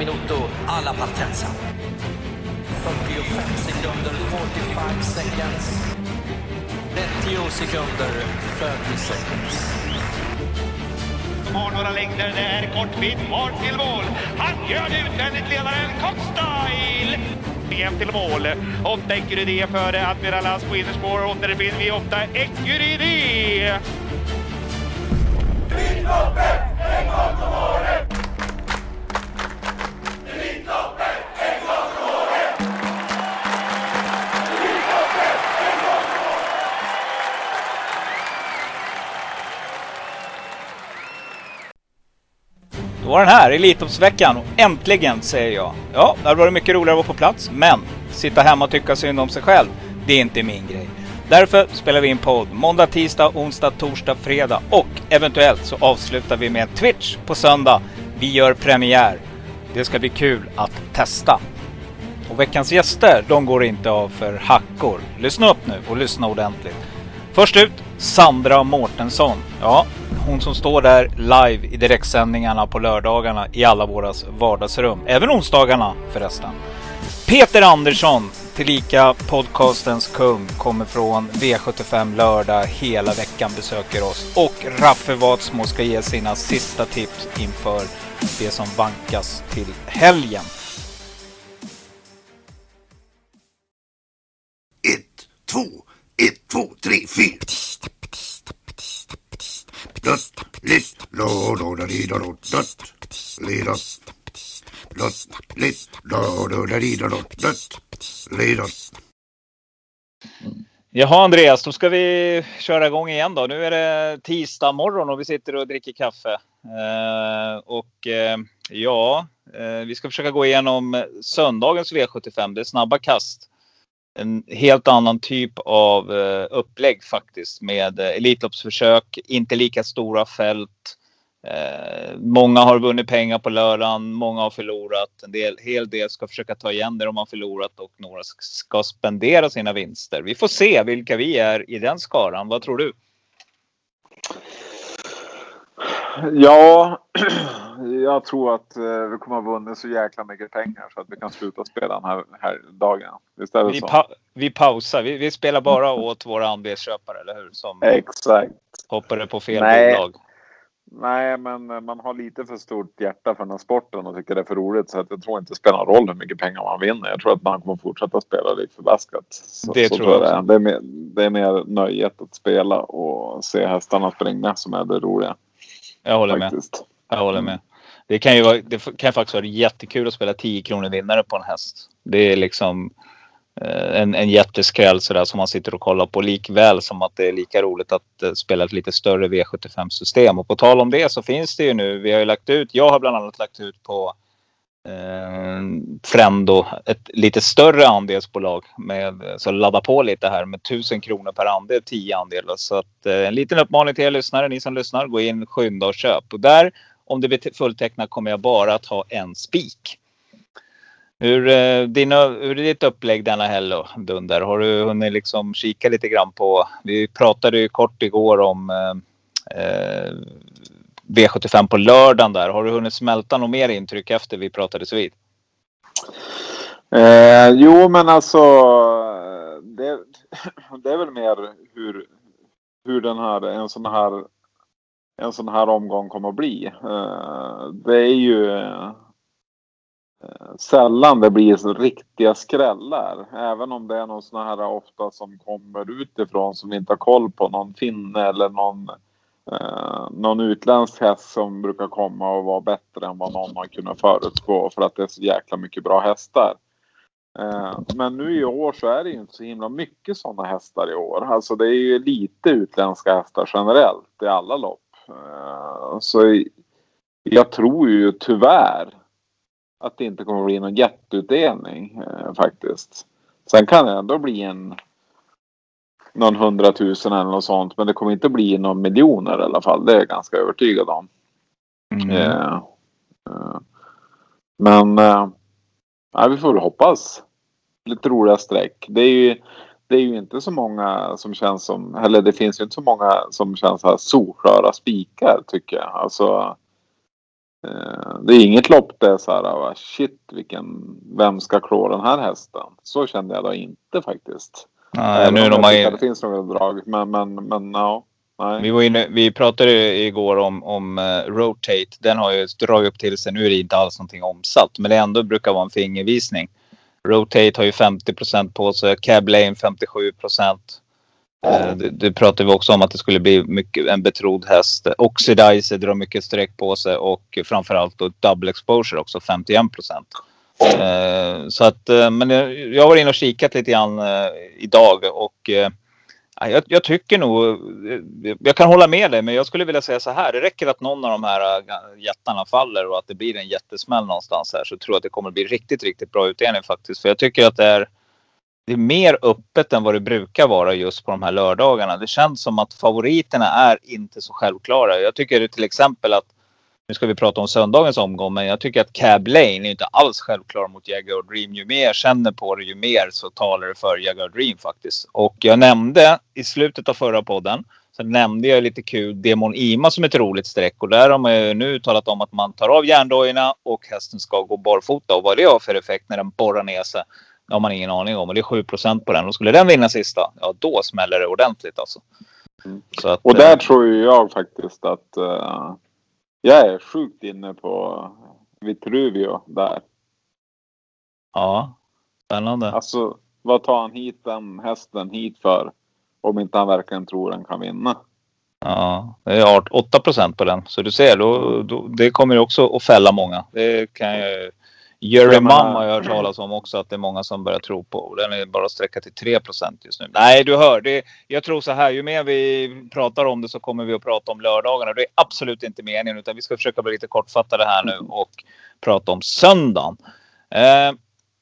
minuto alla partenza. 45 sekunder, 45 seconds. 30 sekunder, 30 seconds. Har några längder där, kort bit kvar till mål. Han gör det utvändigt, ledaren Cockstyle. VM till mål. Åtta Ecurydé före Admiral på innerspår. Och där finner vi åtta Ecurydé. Elitloppet var den här, Elitloppsveckan. Och äntligen, säger jag. Ja, det hade varit mycket roligare att vara på plats, men sitta hemma och tycka synd om sig själv, det är inte min grej. Därför spelar vi in podd måndag, tisdag, onsdag, torsdag, fredag och eventuellt så avslutar vi med en Twitch på söndag. Vi gör premiär. Det ska bli kul att testa. Och veckans gäster, de går inte av för hackor. Lyssna upp nu och lyssna ordentligt. Först ut, Sandra Mårtensson. Ja, hon som står där live i direktsändningarna på lördagarna i alla våras vardagsrum. Även onsdagarna förresten. Peter Andersson, tillika podcastens kung, kommer från V75 lördag hela veckan besöker oss. Och Raffe Watsmo ska ge sina sista tips inför det som vankas till helgen. Ett, två, ett, två, tre, fyra. Dött, litt, lo, lo, da, di, da, do, dött, li, dott. Dött, litt, lo, lo, da, di, da, dött, dott. Jaha Andreas, då ska vi köra igång igen då. Nu är det tisdag morgon och vi sitter och dricker kaffe. Eh, och eh, ja, eh, vi ska försöka gå igenom söndagens V75. Det är snabba kast. En helt annan typ av eh, upplägg faktiskt med eh, Elitloppsförsök, inte lika stora fält. Eh, många har vunnit pengar på lördagen, många har förlorat. En del, hel del ska försöka ta igen det de har förlorat och några ska spendera sina vinster. Vi får se vilka vi är i den skaran. Vad tror du? Ja, jag tror att eh, vi kommer att ha vunnit så jäkla mycket pengar så att vi kan sluta spela den här, här dagen. Det Vi, pa vi pausar. Vi, vi spelar bara åt våra andelsköpare, eller hur? Som Exakt. hoppade på fel Nej. bolag. Nej, men eh, man har lite för stort hjärta för den här sporten och tycker det är för roligt så att jag tror inte det spelar någon roll hur mycket pengar man vinner. Jag tror att man kommer fortsätta spela lik förbaskat. Så, Det så tror jag det är. också. Det är, mer, det är mer nöjet att spela och se hästarna springa som är det roliga. Jag håller med. Faktiskt. Jag håller med. Det kan ju vara, det kan faktiskt vara jättekul att spela 10 kronor vinnare på en häst. Det är liksom eh, en, en jätteskräll sådär som man sitter och kollar på likväl som att det är lika roligt att eh, spela ett lite större V75 system. Och på tal om det så finns det ju nu. Vi har ju lagt ut. Jag har bland annat lagt ut på eh, Frendo ett lite större andelsbolag med så ladda på lite här med 1000 kronor per andel, 10 andelar. Så att eh, en liten uppmaning till er lyssnare, ni som lyssnar, gå in, skynda och köp. Och där, om det blir fulltecknat, kommer jag bara att ha en spik. Hur, eh, din, hur är ditt upplägg denna helg då, Dunder? Har du hunnit liksom kika lite grann på? Vi pratade ju kort igår om eh, eh, V75 på lördagen där. Har du hunnit smälta något mer intryck efter vi pratades vid? Eh, jo, men alltså. Det, det är väl mer hur, hur den här, en sån här, en sån här omgång kommer att bli. Eh, det är ju eh, sällan det blir så riktiga skrällar. Även om det är någon sån här ofta som kommer utifrån som inte har koll på. Någon finne eller någon, eh, någon utländsk häst som brukar komma och vara bättre än vad någon har kunnat förutspå för att det är så jäkla mycket bra hästar. Eh, Men nu i år så är det ju inte så himla mycket sådana hästar i år. Alltså det är ju lite utländska hästar generellt i alla lopp. Eh, Så i- jag tror ju tyvärr att det inte kommer att bli någon jätteutdelning eh, faktiskt. Sen kan det ändå bli en någon hundratusen eller något sånt. Men det kommer inte bli någon miljoner i alla fall. Det är jag ganska övertygad om. Mm. Eh, eh, men eh, vi får väl hoppas. Lite roliga streck. Det är ju det är ju inte så många som känns som, eller det finns ju inte så många som känns så här solklara spikar tycker jag. Alltså Eh, det är inget lopp där så här, va, shit vilken, vem ska klå den här hästen? Så kände jag då inte faktiskt. Nej, nu in, att det finns några drag. Men, men, men ja. Nej. vi, var inne, vi pratade igår om, om uh, Rotate. Den har ju dragit upp till sig. Nu är det inte alls någonting omsatt. Men det ändå brukar vara en fingervisning. Rotate har ju 50% på sig. Cab Lane 57 Eh, Det, det pratade vi också om att det skulle bli mycket, en betrodd häst. Oxidizer drar mycket streck på sig och framförallt då double exposure också 51 procent. Eh, så att, eh, men jag, var inne och kikat lite grann eh, idag och eh, jag, jag tycker nog, jag kan hålla med dig men jag skulle vilja säga så här. Det räcker att någon av de här jättarna faller och att det blir en jättesmäll någonstans här så tror jag att det kommer bli riktigt, riktigt bra utdelning faktiskt. För jag tycker att det är det är mer öppet än vad det brukar vara just på de här lördagarna. Det känns som att favoriterna är inte så självklara. Jag tycker till exempel att, nu ska vi prata om söndagens omgång, men jag tycker att Cab Lane är inte alls självklar mot Jaguar Dream. Ju mer jag känner på det, ju mer så talar det för Jaguar Dream faktiskt. Och jag nämnde i slutet av förra podden, så nämnde jag lite kul Demon Ima som ett roligt streck. Och där har man ju nu talat om att man tar av järndojorna och hästen ska gå barfota. Och vad det har för effekt när den borrar ner sig. Det har man ingen aning om och det är 7% på den. Och skulle den vinna sista, ja då smäller det ordentligt alltså. Så att, Och där eh, tror jag faktiskt att eh, jag är sjukt inne på Vitruvio där. Ja, spännande. Alltså vad tar han hit den hästen hit för? Om inte han verkligen tror den kan vinna. Ja, det är art- 8 på den. Så du ser, då, då, det kommer ju också att fälla många. Det kan ju... Jerry Mum har jag hört talas om också att det är många som börjar tro på. Den är bara sträcka till 3% just nu. Nej, du hör. Det, jag tror så här, ju mer vi pratar om det så kommer vi att prata om lördagarna. Det är absolut inte meningen utan vi ska försöka bli lite kortfattade här nu och prata om söndagen. Eh,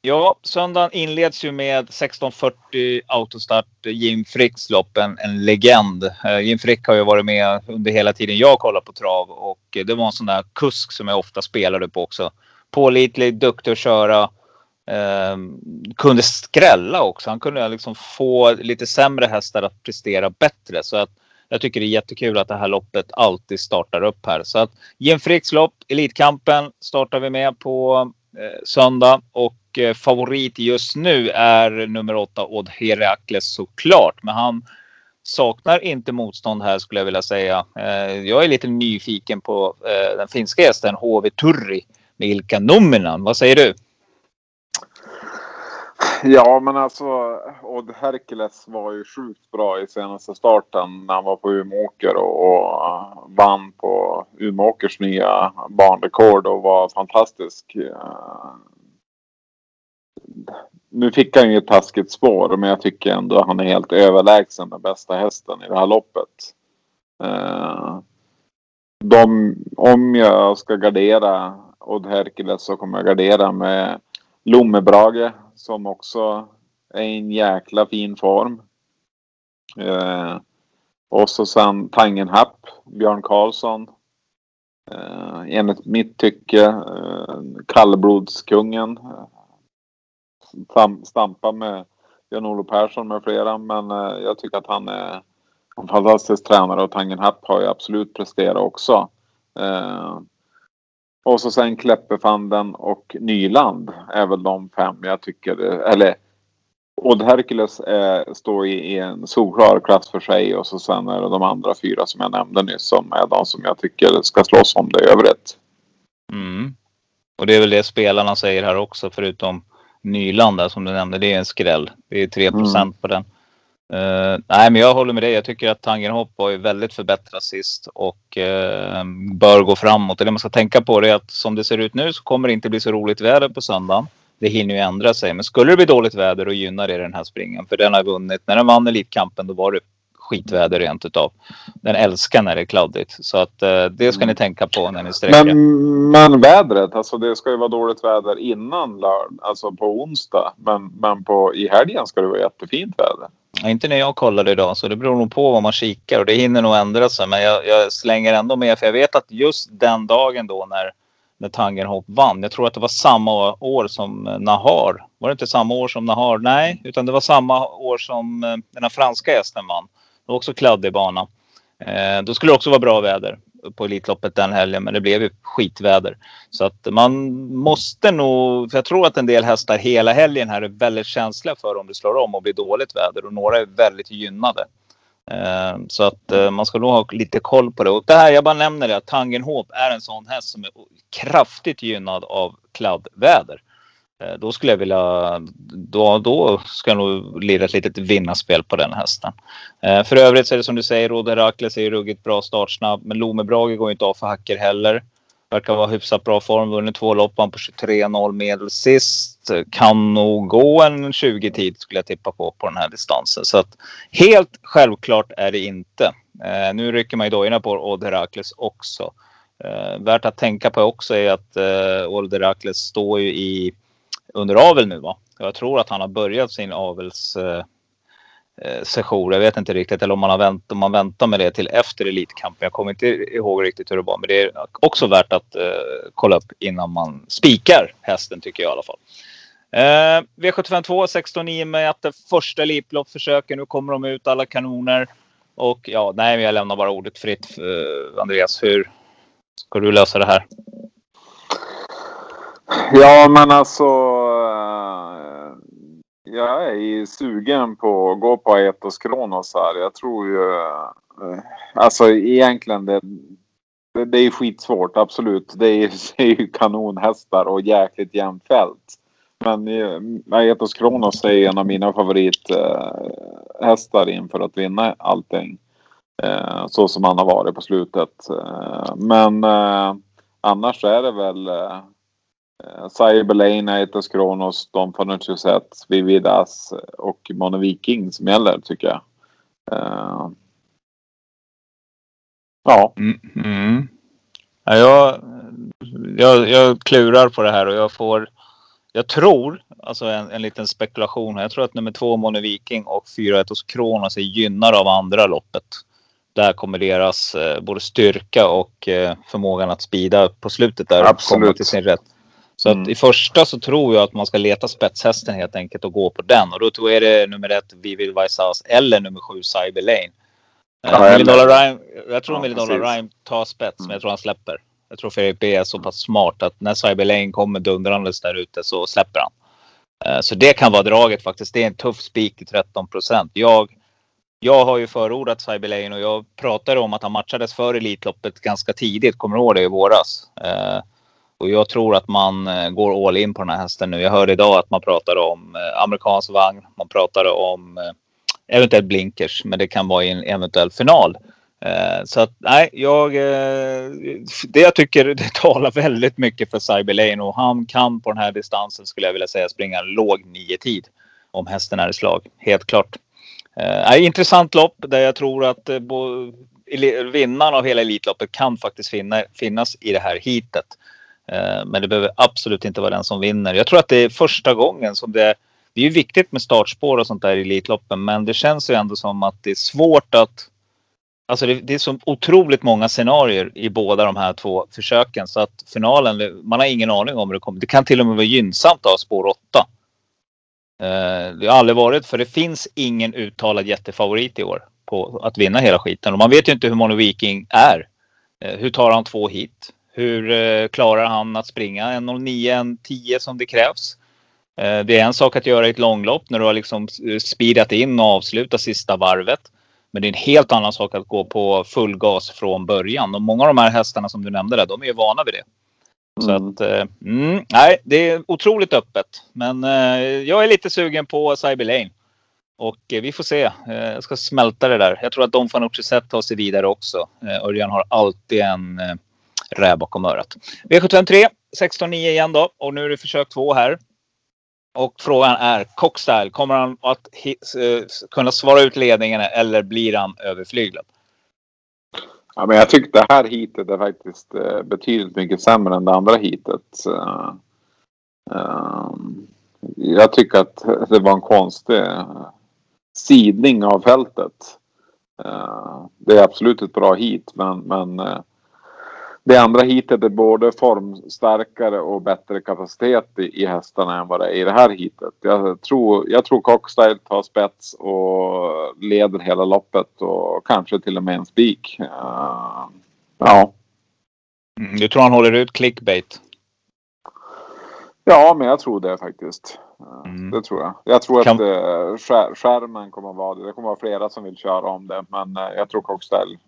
ja, söndagen inleds ju med 16.40 autostart. Jim Fricks lopp, en, en legend. Eh, Jim Frick har ju varit med under hela tiden jag kollar på trav och det var en sån där kusk som jag ofta spelade på också. Pålitlig, duktig att köra. Eh, kunde skrälla också. Han kunde liksom få lite sämre hästar att prestera bättre. Så att jag tycker det är jättekul att det här loppet alltid startar upp här. Så att Jim Fricks lopp, Elitkampen, startar vi med på eh, söndag. Och eh, favorit just nu är nummer åtta Odd Herakles såklart. Men han saknar inte motstånd här skulle jag vilja säga. Eh, jag är lite nyfiken på eh, den finska hästen HV Turri med Ilka Numminen. Vad säger du? Ja men alltså Odd Hercules var ju sjukt bra i senaste starten när han var på Umeåker och, och eh, vann på Umeåkers nya banrekord och var fantastisk. Eh, nu fick han ju ett taskigt spår men jag tycker ändå att han är helt överlägsen den bästa hästen i det här loppet. Eh, de, om jag ska gardera Odd Herkules så kommer jag gardera med Lommebrage som också är i en jäkla fin form. Eh, och så sen Tangenhapp, Björn Karlsson. Eh, enligt mitt tycke eh, kallblodskungen. Stam, stampa med Jan-Olof Persson med flera men eh, jag tycker att han är en fantastisk tränare och Tangenhapp har ju absolut presterat också. Eh, och så sen Kläppefanden och Nyland är väl de fem jag tycker, eller Odd Hercules är, står i, i en solklar klass för sig och så sen är det de andra fyra som jag nämnde nyss som är de som jag tycker ska slåss om det i övrigt. Mm. Och det är väl det spelarna säger här också förutom Nyland där som du nämnde. Det är en skräll. Det är 3 Mm. på den. Uh, nej, men jag håller med dig. Jag tycker att Tangenhop var ju väldigt förbättrad sist och uh, bör gå framåt. Och det man ska tänka på är att som det ser ut nu så kommer det inte bli så roligt väder på söndagen. Det hinner ju ändra sig. Men skulle det bli dåligt väder och gynnar det den här springen. För den har vunnit. När den vann Elitkampen då var det skitväder rent utav. Den älskar när det är kladdigt. Så att eh, det ska ni tänka på när ni sträcker. Men, men vädret, alltså det ska ju vara dåligt väder innan lördag, alltså på onsdag. Men, men på, i helgen ska det vara jättefint väder. Ja, inte när jag kollade idag, så det beror nog på vad man kikar och det hinner nog ändra sig. Men jag, jag slänger ändå med, för jag vet att just den dagen då när, när Tangenhop vann, jag tror att det var samma år som eh, Nahar. Var det inte samma år som Nahar? Nej, utan det var samma år som eh, den här franska hästen vann. Det var också kladdig bana. Eh, då skulle det också vara bra väder på Elitloppet den helgen, men det blev ju skitväder. Så att man måste nog, för jag tror att en del hästar hela helgen här är väldigt känsliga för om det slår om och blir dåligt väder och några är väldigt gynnade. Eh, så att eh, man ska nog ha lite koll på det. Och det här, jag bara nämner det, att Tangenhop är en sån häst som är kraftigt gynnad av kladdväder. Eh, då skulle jag vilja, då, då ska jag nog lira ett litet vinnarspel på den hästen. Eh, för övrigt så är det som du säger, Rode Herakles är ju ruggigt bra startsnabb. Men Lome Brage går inte av för hacker heller. Verkar vara hyfsat bra form. Vunnit två lopp på 23-0, medel sist. Kan nog gå en 20 tid skulle jag tippa på på den här distansen. Så att helt självklart är det inte. Eh, nu rycker man ju dojorna på Odd Herakles också. Eh, värt att tänka på också är att eh, Odd Herakles står ju i under avel nu va? Jag tror att han har börjat sin avels eh, eh, session. Jag vet inte riktigt eller om man, har vänt, om man väntar med det till efter Elitkampen. Jag kommer inte ihåg riktigt hur det var. Men det är också värt att eh, kolla upp innan man spikar hästen tycker jag i alla fall. Eh, V752 16-9 meter första Elitloppsförsöken. Nu kommer de ut alla kanoner. Och ja, nej, jag lämnar bara ordet fritt. Eh, Andreas, hur ska du lösa det här? Ja, men alltså. Eh, jag är ju sugen på att gå på Aetos Kronos här. Jag tror ju. Eh, alltså egentligen det. Det är ju skitsvårt, absolut. Det är, det är ju kanonhästar och jäkligt jämnt fält. Men eh, Aetos Kronos är en av mina favorithästar inför att vinna allting. Så som han har varit på slutet. Men annars är det väl Cyberlane, Aetos Kronos, Don Fanucci-Set, Vividas och Mono Viking som gäller tycker jag. Eh, Ja, Mm. Mm. Ja, jag, jag, jag klurar på det här och jag får... Jag tror, alltså en, en liten spekulation här. Jag tror att nummer två Mono Viking och fyra Etos Kronos är gynnade av andra loppet. Där kommer deras eh, både styrka och eh, förmågan att spida på slutet där Absolut. komma till sin rätt. Så Mm. att i första så tror jag att man ska leta spetshästen helt enkelt och gå på den. Och då tror jag det är nummer ett Vivid Vicehouse eller nummer sju Cyber Lane. Ja, Eh, Dollar Rhyme, jag tror Ja, Million Dollar. Rhyme tar spets, men Mm. jag tror han släpper. Jag tror Fredrik B är så pass smart att när Cyber Lane kommer dundrandes där ute så släpper han. Eh, Så det kan vara draget faktiskt. Det är en tuff spik till 13 procent. Jag, jag har ju förordat Cyber Lane och jag pratade om att han matchades för Elitloppet ganska tidigt. Kommer du ihåg det i våras? Eh, och jag tror att man eh, går all in på den här hästen nu. Jag hörde idag att man pratar om eh, amerikansk vagn. Man pratar om eh, eventuellt blinkers, men det kan vara i en eventuell final. Så att nej, jag, det jag tycker det talar väldigt mycket för Cyber Lane och han kan på den här distansen skulle jag vilja säga springa en låg nio tid om hästen är i slag. Helt klart. Eh, intressant lopp där jag tror att eh, vinnaren av hela Elitloppet kan faktiskt finna, finnas i det här heatet. Eh, men det behöver absolut inte vara den som vinner. Jag tror att det är första gången som det det är ju viktigt med startspår och sånt där i Elitloppen, men det känns ju ändå som att det är svårt att... Alltså det, det är så otroligt många scenarier i båda de här två försöken så att finalen, man har ingen aning om hur det kommer. Det kan till och med vara gynnsamt att ha spår 8. Eh, det har aldrig varit, för det finns ingen uttalad jättefavorit i år på att vinna hela skiten. Och man vet ju inte hur Mono Viking är. Eh, hur tar han två hit? Hur eh, klarar han att springa en 09, en 10 som det krävs? Eh, Det är en sak att göra i ett långlopp när du har liksom eh, speedat in och avslutat sista varvet. Men det är en helt annan sak att gå på full gas från början. Och många av de här hästarna som du nämnde där, de är ju vana vid det. Så Mm. att, mm, nej, det är otroligt öppet. Men jag är lite sugen på Cyber Lane. Och vi får se. Jag ska smälta det där. Jag tror att Don Fanucci Zet tar sig vidare också. Örjan har alltid en räv bakom örat. V753, 16-9 igen då. Och nu är det försök två här. Och frågan är, Cockstyle, kommer han att eh, kunna svara ut ledningen eller blir han överflyglad? Ja, men jag tyckte det här heatet är faktiskt eh, betydligt mycket sämre än det andra heatet. Uh, uh, jag tycker att det var en konstig eh, sidning av fältet. Uh, det är absolut ett bra heat men, men det andra heatet är både formstarkare och bättre kapacitet i, i hästarna än vad det är i det här heatet. Jag tror, jag tror Cockstyle tar spets och leder hela loppet och kanske till och med en spik. Eh, Ja. Mm, du tror han håller ut clickbait? Ja, men jag tror det faktiskt. Mm. Det tror jag. Jag tror Kan- att eh, skär, skärmen kommer att vara det. Det kommer att vara flera som vill köra om det. Men eh, jag tror Cockstell.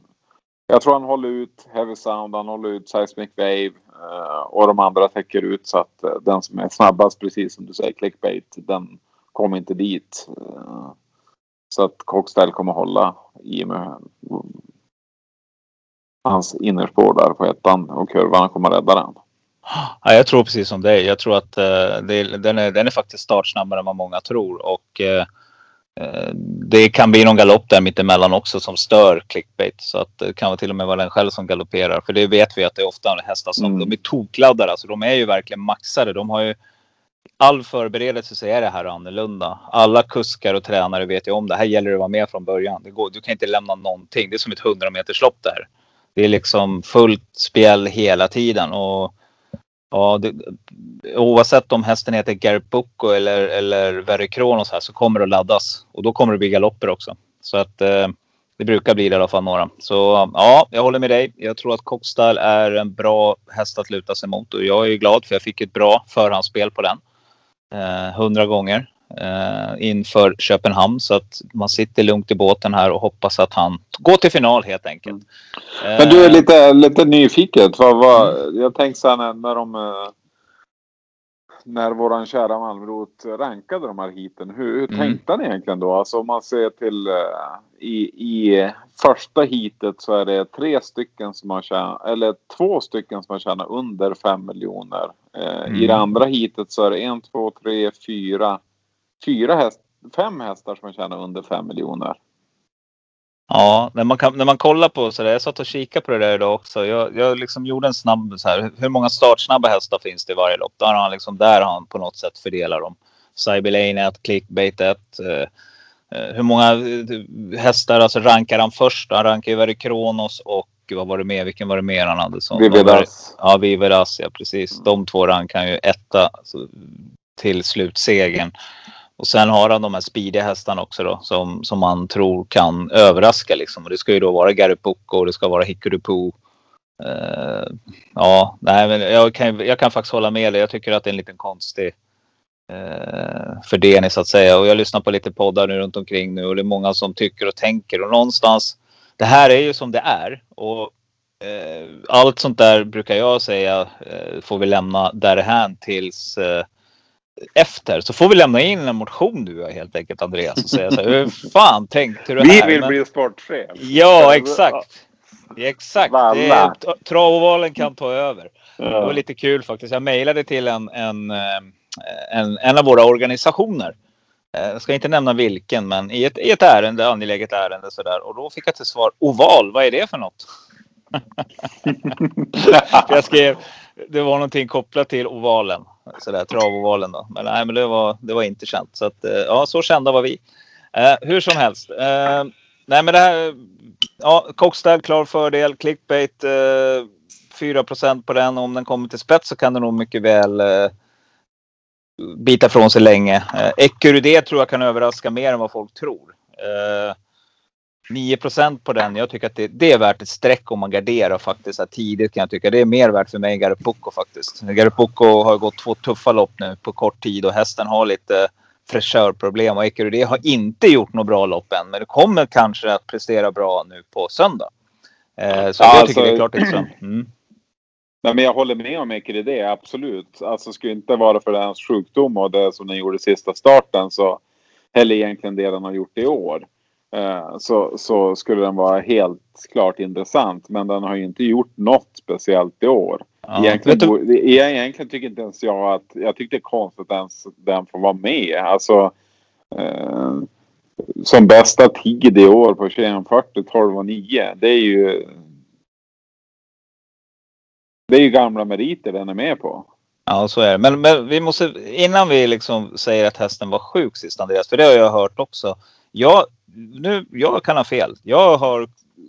Jag tror han håller ut Heavy Sound, han håller ut Seismic Wave eh, och de andra täcker ut så att eh, den som är snabbast, precis som du säger, clickbait, den kommer inte dit. Eh, så att Cockstell kommer hålla i med hans innerspår där på ettan och kurvan kommer rädda den. Ja, jag tror precis som dig. Jag tror att eh, det, den, är, den är faktiskt startsnabbare än vad många tror. Och eh, det kan bli någon galopp där mittemellan också som stör clickbait. Så att det kan vara till och med vara den själv som galopperar. För det vet vi att det är ofta hästar som Mm. de är tokladdade. Alltså de är ju verkligen maxade. De har ju all förberedelse så är det här annorlunda. Alla kuskar och tränare vet ju om det. Här gäller det att vara med från början. Det går, du kan inte lämna någonting. Det är som ett 100 meters lopp där. Det är liksom fullt spjäll hela tiden. Och Ja, det, oavsett om hästen heter Garrett eller, eller Verry Kronos här så kommer det att laddas. Och då kommer det bli galopper också. Så att eh, det brukar bli det i alla fall några. Så ja, jag håller med dig. Jag tror att Cockstyle är en bra häst att luta sig mot. Och jag är glad för jag fick ett bra förhandsspel på den. Eh, gånger eh, inför Köpenhamn. Så att man sitter lugnt i båten här och hoppas att han går till final helt enkelt. Men du är Eh, lite, lite nyfiken. Vad, vad, jag tänkte så när, när de... eh, När våran kära Malmrot rankade de här heaten. Hur, hur Mm. tänkte han egentligen då? Alltså om man ser till eh, i, i första heatet så är det tre stycken som har tjänat, eller två stycken som har tjänat under fem miljoner. Eh, I det Mm. andra heatet så är det en, två, tre, fyra, fyra häst, fem hästar som har tjänat under fem miljoner. Ja, när man, kan, när man kollar på så där, jag satt och kikade på det där idag också. Jag, jag liksom gjorde en snabb så här, hur många startsnabba hästar finns det i varje lopp? Där har han liksom, där har han på något sätt fördelar dem. Cyberlane 1, Clickbait 1. Eh, eh, hur många eh, hästar alltså rankar han först? Han rankar ju Verry Kronos och vad var det mer? Vilken var det mer han hade? Som Vivedas. Ja, Viveras, ja precis. De två rankar han ju etta alltså, till slutsegern. Och sen har han de här speediga hästarna också då som, som man tror kan överraska liksom. Och det ska ju då vara Gary Pucko och det ska vara Hickory Poo. Uh, ja, nej, men jag kan, jag kan faktiskt hålla med dig. Jag tycker att det är en liten konstig uh, fördelning så att säga. Och jag lyssnar på lite poddar nu runt omkring nu och det är många som tycker och tänker och någonstans. Det här är ju som det är och uh, allt sånt där brukar jag säga får vi lämna därhän tills efter. Så får vi lämna in en motion du och helt enkelt Andreas och säga så här, hur fan tänkte du Vi här? vill Men- bli sportchef. Ja, exakt. Exakt. Är, Travovalen kan ta över. Det var lite kul faktiskt. Jag mejlade till en, en, eh, en, en av våra organisationer. Eh, Jag ska inte nämna vilken, men i ett, i ett ärende, angeläget ärende sådär. Och då fick jag till svar oval. Vad är det för något? Jag skrev, det var någonting kopplat till ovalen. Sådär, travavalen då. Men nej, men det var, det var inte känt. Så att, eh, ja, så kända var vi. Eh, hur som helst. Eh, nej, men det här. Ja, Cockstad, klar fördel. Clickbait. Eh, 4 på den. Om den kommer till spets så kan den nog mycket väl eh, bita från sig länge. Eh, Ecurudé tror jag kan överraska mer än vad folk tror. Eh, 9% på den. Jag tycker att det, det är värt ett streck om man garderar faktiskt tidigt kan jag tycka. Det är mer värt för mig än Garipocco faktiskt. Garipocco har gått två tuffa lopp nu på kort tid och hästen har lite fräschörproblem och Ecurudé har inte gjort något bra lopp än. Men det kommer kanske att prestera bra nu på söndag. Eh, så Ja, jag alltså- tycker det är klart intressant. Mm. Nej, men jag håller med om Ekeride, absolut. Alltså skulle inte vara för hans sjukdom och det som den gjorde sista starten så eller egentligen det den har gjort i år. Eh, Så, så skulle den vara helt klart intressant. Men den har ju inte gjort något speciellt i år. Ja. Egentligen, du- egentligen tycker inte ens jag att... Jag tycker det är konstigt att ens den får vara med. Alltså... Eh, som bästa tid i år på 2140, 12 och 9. Det är ju... Det är ju gamla meriter den är med på. Ja, så är det. Men, men vi måste, innan vi liksom säger att hästen var sjuk sist Andreas, för det har jag hört också. Jag, nu, jag kan ha fel. Jag har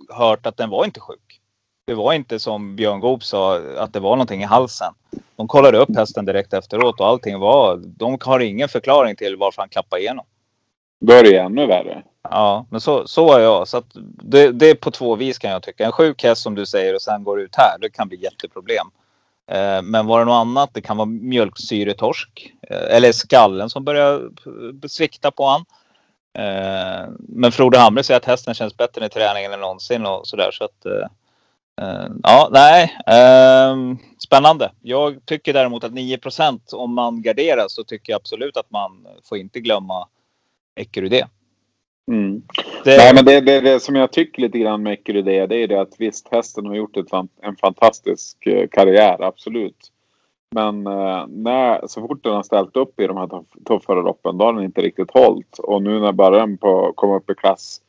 hört att den var inte sjuk. Det var inte som Björn Goop sa, att det var någonting i halsen. De kollade upp hästen direkt efteråt och allting var... De har ingen förklaring till varför han klappade igenom. Då är det ännu värre. Ja, men så, så är jag. Så det, det är på två vis kan jag tycka. En sjuk häst som du säger och sen går ut här. Det kan bli jätteproblem. Eh, men var det något annat? Det kan vara mjölksyretorsk. Eh, eller skallen som börjar svikta på han. Eh, men Frode Hamre säger att hästen känns bättre i träningen än någonsin och sådär. Så att, eh, eh, ja, nej. Eh, spännande. Jag tycker däremot att 9% om man garderar så tycker jag absolut att man får inte glömma Ecurydé. Mm. Det- Nej, men det, det, det som jag tycker lite grann med Ecurydé det är det att visst hästen har gjort ett, en fantastisk karriär, absolut. Men eh, när, så fort den har ställt upp i de här tuff- tuffare loppen då har den inte riktigt hållit. Och nu när på komma upp i klass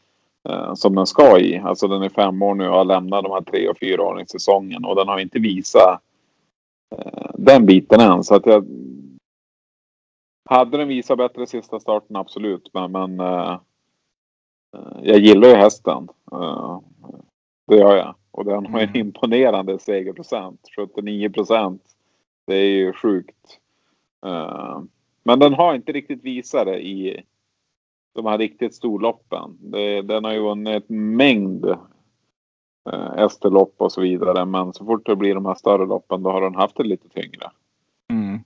eh, som den ska i. Alltså den är fem år nu och har lämnat de här tre och fyra åren i säsongen och den har inte visat eh, den biten än. Så att jag... Hade den visat bättre sista starten, absolut. Men, men eh, Eh, Jag gillar ju hästen. Eh, Det gör jag. Och den har en Mm. imponerande segerprocent. 79 procent. Det är ju sjukt. Eh, men den har inte riktigt visat det i de här riktigt storloppen. Den har ju vunnit en mängd eh, ST-lopp och så vidare. Men så fort det blir de här större loppen då har den haft det lite tyngre. Mm.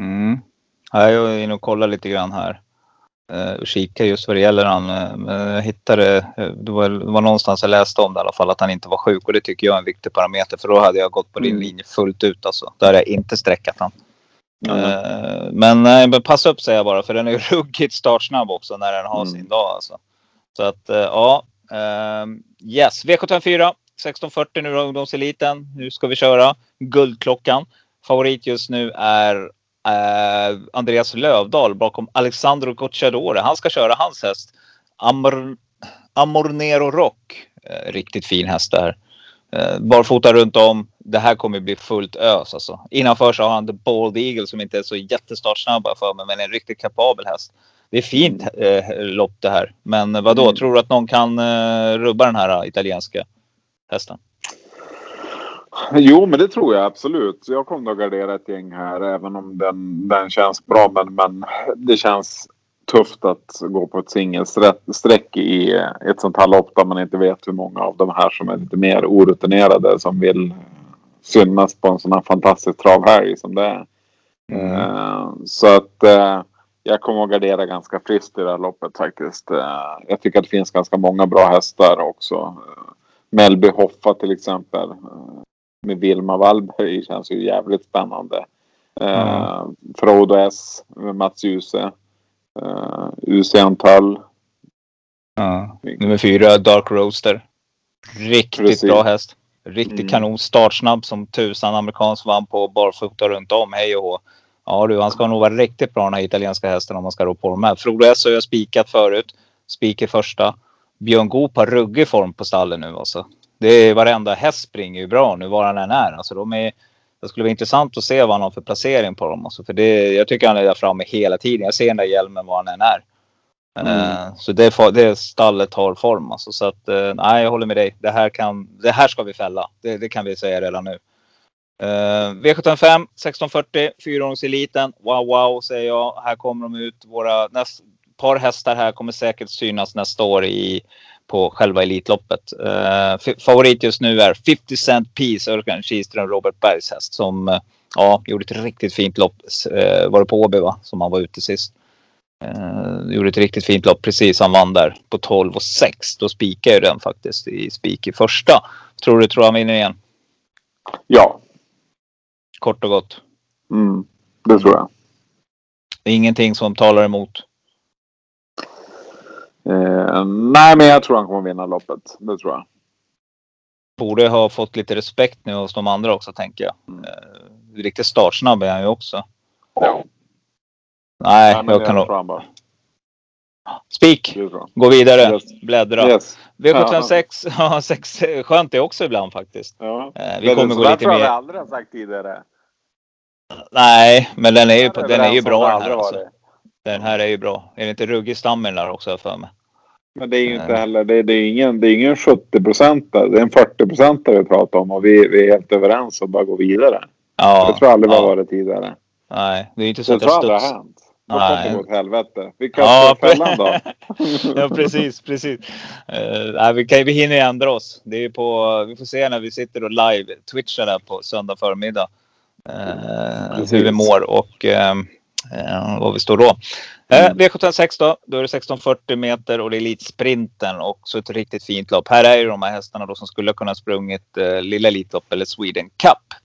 Mm. Jag är inne och kollar lite grann här. Uh, och kikar just vad det gäller han. eh, jag hittade, eh, det var, det var någonstans jag läste om det i alla fall, att han inte var sjuk. Och det tycker jag är en viktig parameter. För då hade jag gått på din Mm. linje fullt ut alltså. Då hade jag inte sträckat han. Mm. Eh, men, nej, men passa upp säger jag bara. För den är ruggigt startsnabb också när den har Mm. sin dag alltså. Så att eh, ja. ehm, yes, V754. 1640 nu då, ungdomseliten. Nu ska vi köra Guldklockan. Favorit just nu är eh, Andreas Lövdahl bakom Alexandro Gocciadore. Han ska köra hans häst. Amor, Amornero Rock. Eh, riktigt fin häst där. Eh, barfota runt om. Det här kommer bli fullt ös alltså. Innanför så har han The Bald Eagle som inte är så jättestartsnabb för mig, men en riktigt kapabel häst. Det är fint eh, lopp det här. Men vad då? Mm. Tror du att någon kan eh, rubba den här eh, italienska hästen? Jo, men det tror jag absolut. Jag kommer att gardera ett gäng här även om den, den känns bra. Men, men det känns tufft att gå på ett singelsträck i ett sånt här lopp där man inte vet hur många av de här som är lite mer orutinerade som vill synas på en sån här fantastisk travhelg som det är. Eh, Så att eh, jag kommer att gardera ganska friskt i det här loppet faktiskt. Eh, Jag tycker att det finns ganska många bra hästar också. Melby Hoffa till exempel. Eh, Med Vilma Wallberg känns ju jävligt spännande. Eh, Frodo S med Mats Djuse. Uh, UC Tull. Ja. Nummer fyra, Dark Roaster. Riktigt Precis. bra häst. Riktigt Mm. kanon. Startsnabb som tusan. Amerikansk vann på barfota runt om. Hej och hå. Ja du, han ska nog vara riktigt bra den här italienska hästen om man ska rå på de här. Frodo S har jag spikat förut. Spik i första. Björn Goop har ruggig form på stallen nu alltså. Det är varenda häst springer ju bra nu var han än är. Alltså de är det skulle vara intressant att se vad han har för placering på dem. Alltså, för det, jag tycker han är där framme hela tiden. Jag ser den där hjälmen var han än är. Eh, Så det, det stallet har form. Alltså, så att, eh, nej, jag håller med dig. Det här, kan, det här ska vi fälla. Det, det kan vi säga redan nu. Uh, V75 1640, fyraåringseliten. Wow, wow säger jag. Här kommer de ut. Våra näst, par hästar här kommer säkert synas nästa år i, på själva Elitloppet. F- favorit just nu är 50 Cent Piece, Örkan Kihlström, Robert Bergs häst som eh, ja, gjorde ett riktigt fint lopp. Uh, var det på Åby va? Som han var ute sist. Uh, gjorde ett riktigt fint lopp precis. Han vann där på 12 och 6. Då spikar ju den faktiskt i spik i första. Tror du tror han vinner igen? Ja, Kort och gott. mm, det tror jag. Det är ingenting som talar emot. Eh, nej, men jag tror han kommer vinna loppet. Det tror jag. Borde ha fått lite respekt nu hos de andra också tänker jag. Mm. Uh, riktigt startsnabb är han ju också. Ja, Nej, men jag det kan nog. Spik! Det. Gå vidare. Yes. Bläddra. Yes. V756. Ja, sex, skönt det också ibland faktiskt. Ja. Eh, vi Men kommer gå lite mer. aldrig har sagt tidigare. Nej, men den är ju, den är ju bra det den aldrig här. Alltså. Den här är ju bra. Är det inte ruggig stam i den där också för mig? Men det är ju inte heller, det, det är ingen, det är ingen 70 procentare. Det är en 40 procentare vi pratar om och vi, vi är helt överens och bara gå vidare. Ja. det tror jag aldrig vi har ja. varit tidigare. Nej, det är inte så Det att tror jag jag aldrig har hänt. Då kommer det gå åt helvete. Vilka Ja, ja, fällan då? ja precis, precis. Uh, nej, vi, kan, vi hinner ändra oss. Det är på, vi får se när vi sitter och live twitchar där på söndag förmiddag. Uh, hur vi mår och uh, uh, vad vi står då. Uh, V756 då, då är det 1640 meter och det är elitsprinten och så ett riktigt fint lopp. Här är ju de här hästarna då som skulle kunna sprungit uh, lilla Elitlopp eller Sweden Cup.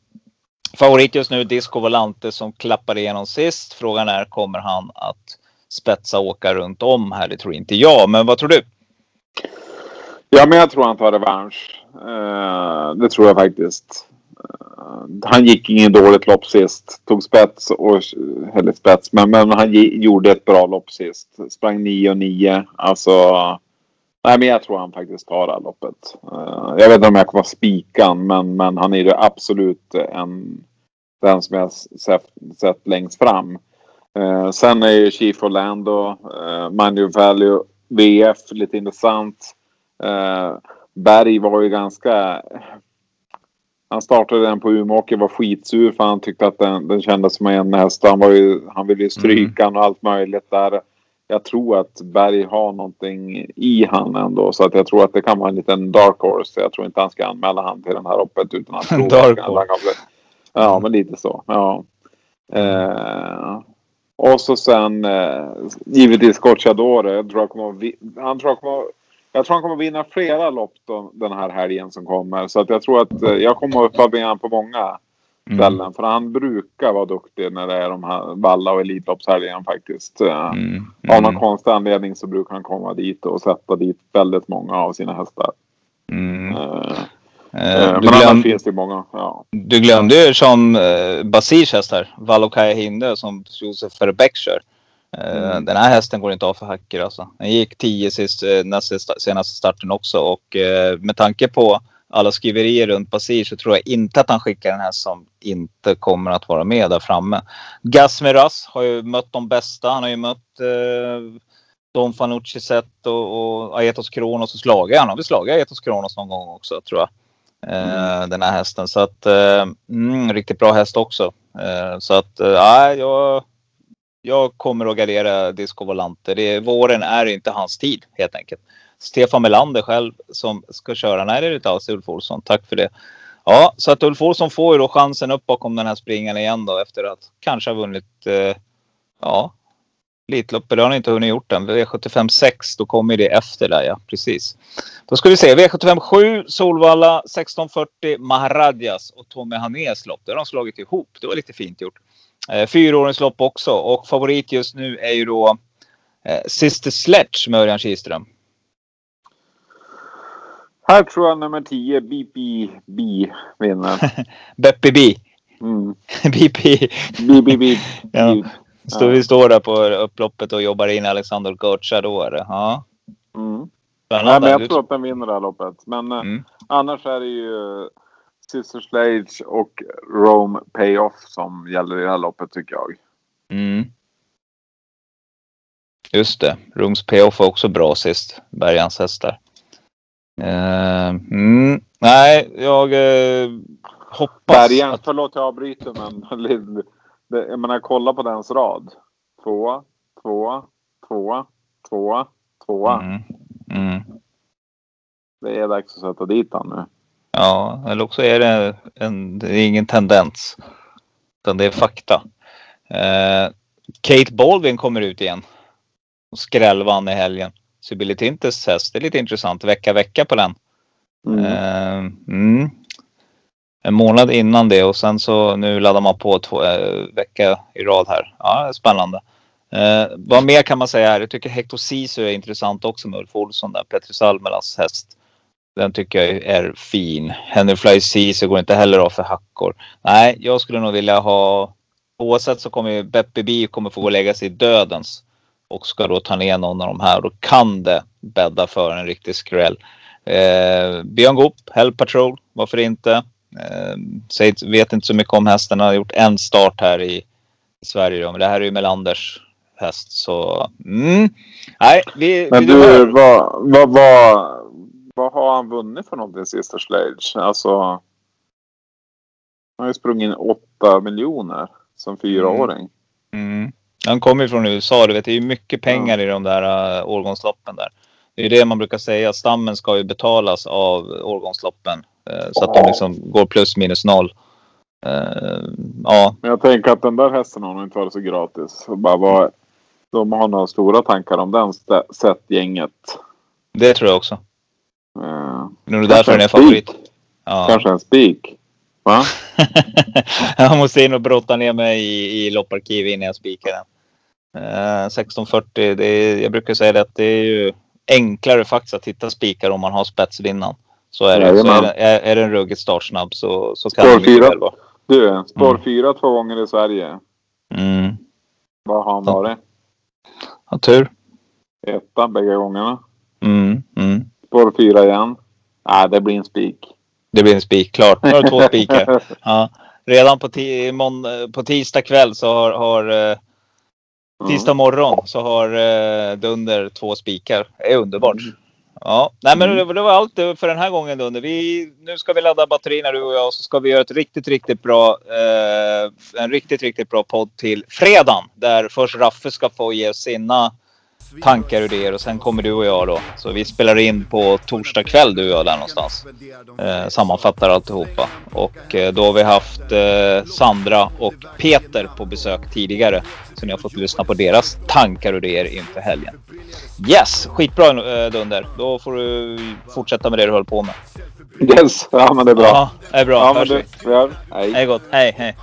Favorit just nu Disco Volante som klappar igenom sist. Frågan är kommer han att spetsa och åka runt om här? Det tror inte jag, men vad tror du? Ja, men jag tror han tar revansch. Eh, det tror jag faktiskt. Han gick ingen dåligt lopp sist. Tog spets och, eller spets, men, men han gjorde ett bra lopp sist. Sprang 9 och 9. Alltså, nej men jag tror han faktiskt tar det här loppet. Uh, jag vet inte om jag kommer spika men, men han är ju absolut en, den som jag sett, sett längst fram. Uh, sen är ju Chief Orlando, eh, uh, Mind Value, VF lite intressant. Uh, Berg var ju ganska... Han startade den på Umeåker var skitsur för han tyckte att den, den kändes som en häst. Han, var ju, han ville ju stryka mm. och allt möjligt där. Jag tror att Berg har någonting i han ändå. Så att jag tror att det kan vara en liten dark horse. Jag tror inte han ska anmäla han till den här loppet utan att tro Dark att han kan bli- Ja, men lite så. Ja. Eh, och så sen eh, givetvis Gocciadore. Jag tror jag kommer han tror jag kommer jag tror han kommer vinna flera lopp då, den här helgen som kommer. Så att jag tror att eh, jag kommer att med honom på många ställen. För han brukar vara duktig när det är de här Valla och Elitloppshelgen faktiskt. Eh, Mm. Av någon konstig anledning så brukar han komma dit och sätta dit väldigt många av sina hästar. Mm. Eh, du, men annars glöm, finns det många. Ja. du glömde ju som eh, Basirs häst här, Valokaja Hinde som Josef Verbeck kör. Eh, Mm. Den här hästen går inte av för hacker alltså. Den gick 10 sist, eh, senaste starten också och eh, med tanke på alla skriverier runt Basir så tror jag inte att han skickar en häst som inte kommer att vara med där framme. Gasmeras har ju mött de bästa. Han har ju mött eh, Don Fanucci sett och, och Aetos Kronos och slagit. Han har väl slagit Aetos Kronos någon gång också tror jag. Eh, Den här hästen. Så att eh, mm, riktigt bra häst också. Så att nej, jag, jag kommer att gardera Disco Volante. Det, våren är inte hans tid helt enkelt. Stefan Melander själv som ska köra. Nej, det är det inte alls Ulf Olsson. Tack för det. Ja, så att Ulf Olsson får ju då chansen upp bakom den här springan igen då efter att kanske ha vunnit. Eh, ja, Elitloppet. Det har han inte hunnit gjort än. V75 6, då kommer det efter där ja. Precis. Då ska vi se. V75 7, Solvalla 1640, Maharadjas och Tommy Hanés lopp. Det har de slagit ihop. Det var lite fint gjort. Eh, Fyraåringslopp också. Och favorit just nu är ju då eh, Sister Sledge med Örjan Kihlström. Här tror jag nummer 10, BPB, vinner. Beppe B. Mm. BP. BBB. Ja. Vi står där på upploppet och jobbar in Alexander Gocha då. är det. Ja. Mm. Nej, men jag tror att den vinner det här loppet. Men eh, Mm. annars är det ju Sister Sledge och Rome Payoff som gäller i det här loppet tycker jag. Mm. Just det. Rooms Payoff var också bra sist. Bergans hästar. Eh, mm. Nej, jag eh, hoppas Bergen, att... förlåt jag avbryter men jag menar kolla på dens rad. Tvåa, tvåa, tvåa, tvåa, tvåa. Mm. Mm. Det är dags att sätta dit han nu. Ja, eller också är det, en, det är ingen tendens. Utan det är fakta. Eh, Kate Baldwin kommer ut igen. Skrällvann i helgen. Sibylle Tintes häst. Det är lite intressant. Vecka vecka på den. Mm. Eh, mm. En månad innan det och sen så nu laddar man på två eh, vecka i rad här. Ja, spännande. Eh, vad mer kan man säga här? Jag tycker Hector Sisu är intressant också med Ulf Olsson där. Petri Salmelas häst. Den tycker jag är fin. Henry Fly Sisu går inte heller av för hackor. Nej, jag skulle nog vilja ha Oavsett så kommer Beppe B kommer få gå och lägga sig i dödens. Och ska då ta ner någon av de här. Då kan det bädda för en riktig skräll. Eh, Björn Goop, Hell Patrol, varför inte? Eh, vet inte så mycket om hästen. Han har gjort en start här i, i Sverige. Då, men det här är ju Melanders häst. Så mm. nej, vi, Men vi du, vad, vad, vad, vad har han vunnit för någonting Sister Sledge? Alltså. Han har ju sprungit in 8 miljoner som fyraåring. Mm. Han kommer ju från USA. Du vet, det är ju mycket pengar i de där uh, årgångsloppen där. Det är det man brukar säga. Stammen ska ju betalas av årgångsloppen. Uh, så att de liksom går plus minus noll. Uh, ja, Men jag tänker att den där hästen har nog inte varit så gratis. Bara var, de har några stora tankar om den sett gänget. det tror jag också. Eh, Det är därför den är favorit. Ja. Kanske en spik. Va? jag måste in och brotta ner mig i, i lopparkiv innan jag spikar den. Eh, 1640, det är, jag brukar säga det att det är ju enklare faktiskt att hitta spikar om man har spetsvinnan. Så är det. Så är, Jajamän. det är, är den ruggigt startsnabb så, så kan Spår det mycket väl vara. Du, spår Mm. fyra två gånger i Sverige. Mm. Vad har han varit? Ja, tur. Etta bägge gångerna. Mm. Mm. Spår fyra igen. Nej, det blir en spik. Det blir en spik. Klart. Nu har du två spikar. Ja. Redan på, på tisdag kväll så har, har eh, tisdag morgon så har eh, Dunder två spikar. Det är underbart. Ja, nej men det, det var allt för den här gången Dunder. Vi, nu ska vi ladda batterierna du och jag och så ska vi göra ett riktigt, riktigt bra, eh, en riktigt, riktigt bra podd till fredagen. Där först Raffe ska få ge sina tankar och idéer och sen kommer du och jag då. Så vi spelar in på torsdag kväll du och jag där någonstans. Eh, sammanfattar alltihopa. Och eh, då har vi haft eh, Sandra och Peter på besök tidigare. Så ni har fått lyssna på deras tankar och idéer inför helgen. Yes, skitbra eh, Dunder. Då får du fortsätta med det du höll på med. Yes, ja men det är bra. Ja, det är bra. Ja, men Hörs det, vi gör. Hej. Hej gott. Hej, hej.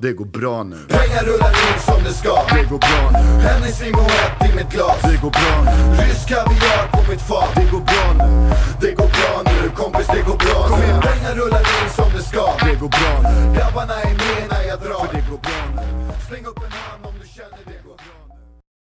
Det går bra nu. Pengar rullar in som det ska. Det går bra nu. Hennes Moët i mitt glas. Det går bra nu. Rysk kaviar på mitt fat. Det går bra nu. Det går bra nu kompis, det går bra nu Kom nu. Pengar rullar in som det ska. Det går bra nu. Grabbarna är med när jag drar. För det går bra nu. Släng upp en hand om du känner det.